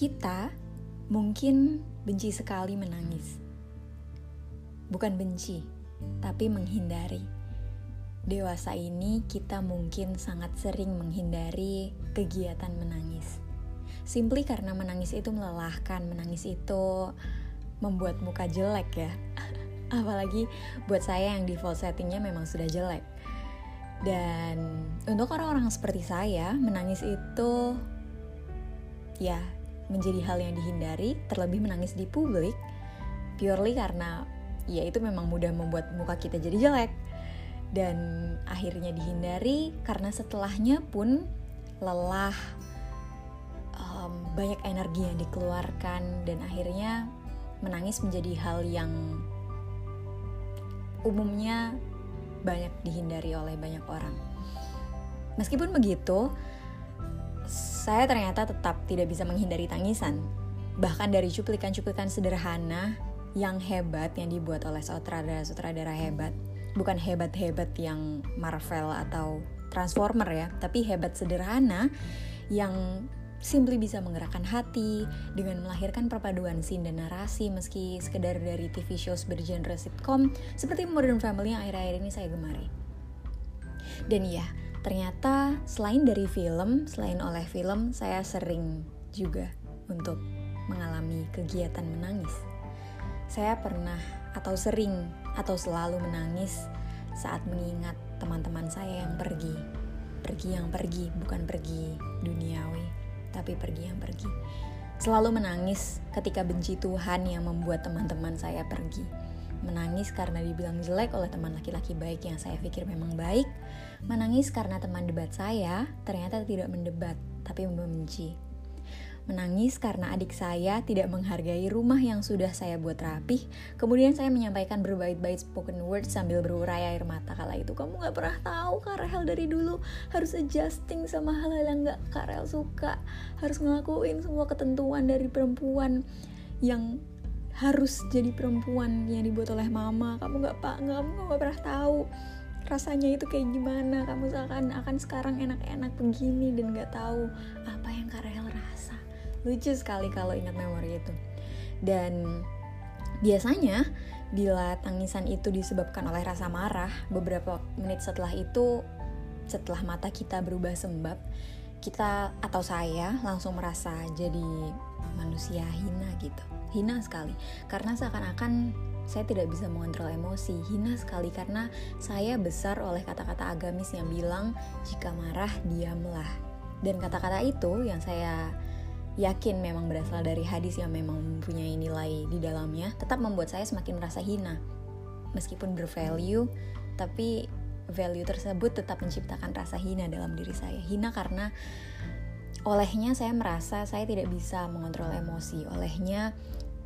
Kita mungkin benci sekali menangis. Bukan benci, tapi menghindari. Dewasa ini kita mungkin sangat sering menghindari kegiatan menangis. Simply karena menangis itu melelahkan, menangis itu membuat muka jelek ya. Apalagi buat saya yang default settingnya memang sudah jelek. Dan untuk orang-orang seperti saya, menangis itu ya menjadi hal yang dihindari, terlebih menangis di publik, purely karena ya itu memang mudah membuat muka kita jadi jelek. Dan akhirnya dihindari karena setelahnya pun lelah, um, banyak energi yang dikeluarkan, dan akhirnya menangis menjadi hal yang umumnya banyak dihindari oleh banyak orang. Meskipun begitu, saya ternyata tetap tidak bisa menghindari tangisan. Bahkan dari cuplikan-cuplikan sederhana yang hebat yang dibuat oleh sutradara-sutradara hebat. Bukan hebat-hebat yang Marvel atau Transformer ya, tapi hebat sederhana yang simply bisa menggerakkan hati dengan melahirkan perpaduan scene dan narasi meski sekedar dari TV shows bergenre sitcom seperti Modern Family yang akhir-akhir ini saya gemari. Dan iya, ternyata selain dari film, selain oleh film, saya sering juga untuk mengalami kegiatan menangis. Saya pernah atau sering atau selalu menangis saat mengingat teman-teman saya yang pergi. Pergi yang pergi, bukan pergi duniawi, tapi pergi yang pergi. Selalu menangis ketika benci Tuhan yang membuat teman-teman saya pergi menangis karena dibilang jelek oleh teman laki-laki baik yang saya pikir memang baik, menangis karena teman debat saya ternyata tidak mendebat, tapi membenci. Menangis karena adik saya tidak menghargai rumah yang sudah saya buat rapih. Kemudian saya menyampaikan berbait-bait spoken word sambil berurai air mata kala itu. Kamu gak pernah tahu Kak Rahel dari dulu harus adjusting sama hal-hal yang gak Kak Rahel suka. Harus ngelakuin semua ketentuan dari perempuan yang harus jadi perempuan yang dibuat oleh mama kamu nggak pak kamu nggak pernah tahu rasanya itu kayak gimana kamu seakan akan sekarang enak-enak begini dan nggak tahu apa yang Karel rasa lucu sekali kalau ingat memori itu. Dan biasanya bila tangisan itu disebabkan oleh rasa marah beberapa menit setelah itu setelah mata kita berubah sembab kita atau saya langsung merasa jadi manusia hina gitu. Hina sekali. Karena seakan-akan saya tidak bisa mengontrol emosi. Hina sekali karena saya besar oleh kata-kata agamis yang bilang jika marah diamlah. Dan kata-kata itu yang saya yakin memang berasal dari hadis yang memang mempunyai nilai di dalamnya tetap membuat saya semakin merasa hina. Meskipun bervalue tapi value tersebut tetap menciptakan rasa hina dalam diri saya. Hina karena olehnya saya merasa saya tidak bisa mengontrol emosi. Olehnya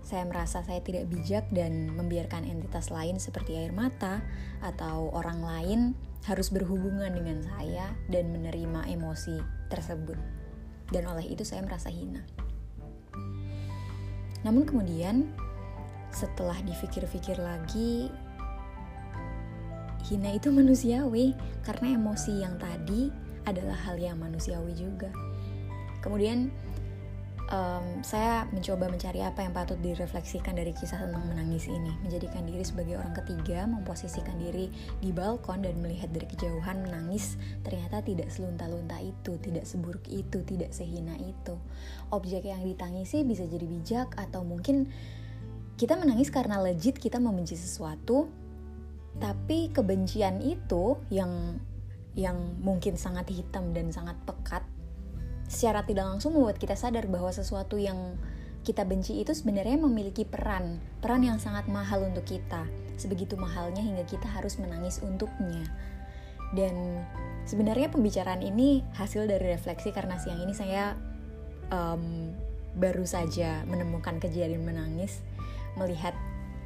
saya merasa saya tidak bijak dan membiarkan entitas lain seperti air mata atau orang lain harus berhubungan dengan saya dan menerima emosi tersebut. Dan oleh itu saya merasa hina. Namun kemudian setelah dipikir-pikir lagi hina itu manusiawi karena emosi yang tadi adalah hal yang manusiawi juga. Kemudian um, saya mencoba mencari apa yang patut direfleksikan dari kisah tentang menangis ini, menjadikan diri sebagai orang ketiga, memposisikan diri di balkon dan melihat dari kejauhan menangis ternyata tidak selunta-lunta itu, tidak seburuk itu, tidak sehina itu. Objek yang ditangisi bisa jadi bijak atau mungkin kita menangis karena legit kita membenci sesuatu, tapi kebencian itu yang yang mungkin sangat hitam dan sangat pekat secara tidak langsung membuat kita sadar bahwa sesuatu yang kita benci itu sebenarnya memiliki peran, peran yang sangat mahal untuk kita. Sebegitu mahalnya hingga kita harus menangis untuknya. Dan sebenarnya pembicaraan ini hasil dari refleksi karena siang ini saya um, baru saja menemukan kejadian menangis melihat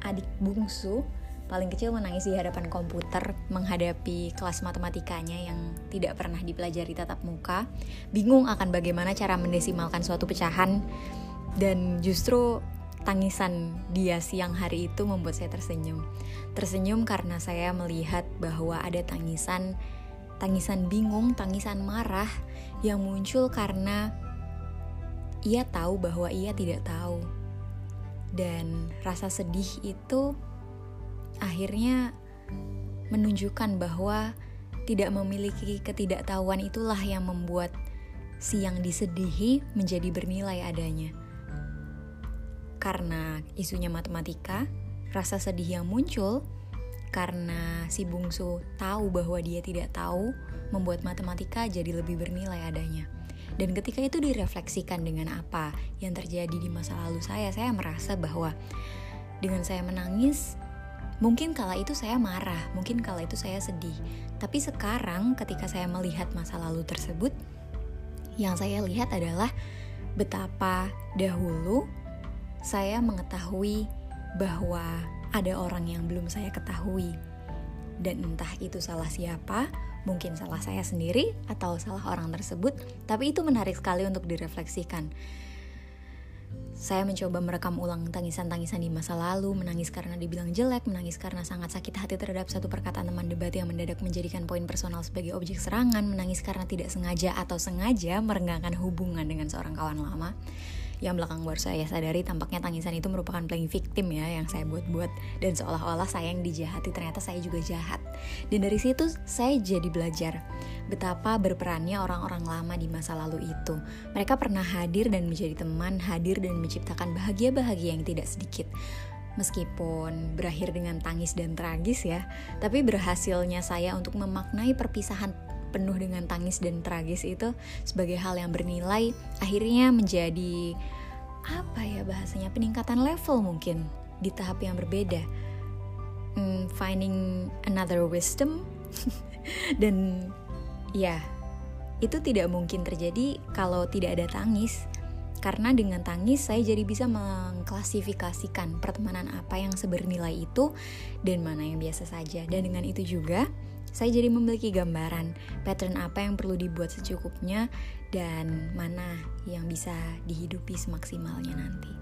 adik bungsu paling kecil menangis di hadapan komputer menghadapi kelas matematikanya yang tidak pernah dipelajari tatap muka, bingung akan bagaimana cara mendesimalkan suatu pecahan dan justru tangisan dia siang hari itu membuat saya tersenyum. Tersenyum karena saya melihat bahwa ada tangisan tangisan bingung, tangisan marah yang muncul karena ia tahu bahwa ia tidak tahu. Dan rasa sedih itu akhirnya menunjukkan bahwa tidak memiliki ketidaktahuan itulah yang membuat si yang disedihi menjadi bernilai adanya. Karena isunya matematika, rasa sedih yang muncul karena si bungsu tahu bahwa dia tidak tahu, membuat matematika jadi lebih bernilai adanya. Dan ketika itu direfleksikan dengan apa yang terjadi di masa lalu saya, saya merasa bahwa dengan saya menangis, mungkin kala itu saya marah, mungkin kala itu saya sedih. Tapi sekarang ketika saya melihat masa lalu tersebut, yang saya lihat adalah betapa dahulu saya mengetahui bahwa ada orang yang belum saya ketahui. Dan entah itu salah siapa, mungkin salah saya sendiri atau salah orang tersebut, tapi itu menarik sekali untuk direfleksikan. Saya mencoba merekam ulang tangisan-tangisan di masa lalu, menangis karena dibilang jelek, menangis karena sangat sakit hati terhadap satu perkataan teman debat yang mendadak menjadikan poin personal sebagai objek serangan, menangis karena tidak sengaja atau sengaja merenggangkan hubungan dengan seorang kawan lama yang belakang baru saya sadari tampaknya tangisan itu merupakan playing victim ya yang saya buat-buat. Dan seolah-olah saya yang dijahati ternyata saya juga jahat. Dan dari situ saya jadi belajar betapa berperannya orang-orang lama di masa lalu itu. Mereka pernah hadir dan menjadi teman hadir dan menciptakan bahagia-bahagia yang tidak sedikit. Meskipun berakhir dengan tangis dan tragis ya, tapi berhasilnya saya untuk memaknai perpisahan penuh dengan tangis dan tragis itu sebagai hal yang bernilai akhirnya menjadi apa ya bahasanya peningkatan level mungkin di tahap yang berbeda. Hmm, finding another wisdom dan ya itu tidak mungkin terjadi kalau tidak ada tangis karena dengan tangis saya jadi bisa mengklasifikasikan pertemanan apa yang sebernilai itu dan mana yang biasa saja dan dengan itu juga saya jadi memiliki gambaran pattern apa yang perlu dibuat secukupnya dan mana yang bisa dihidupi semaksimalnya nanti.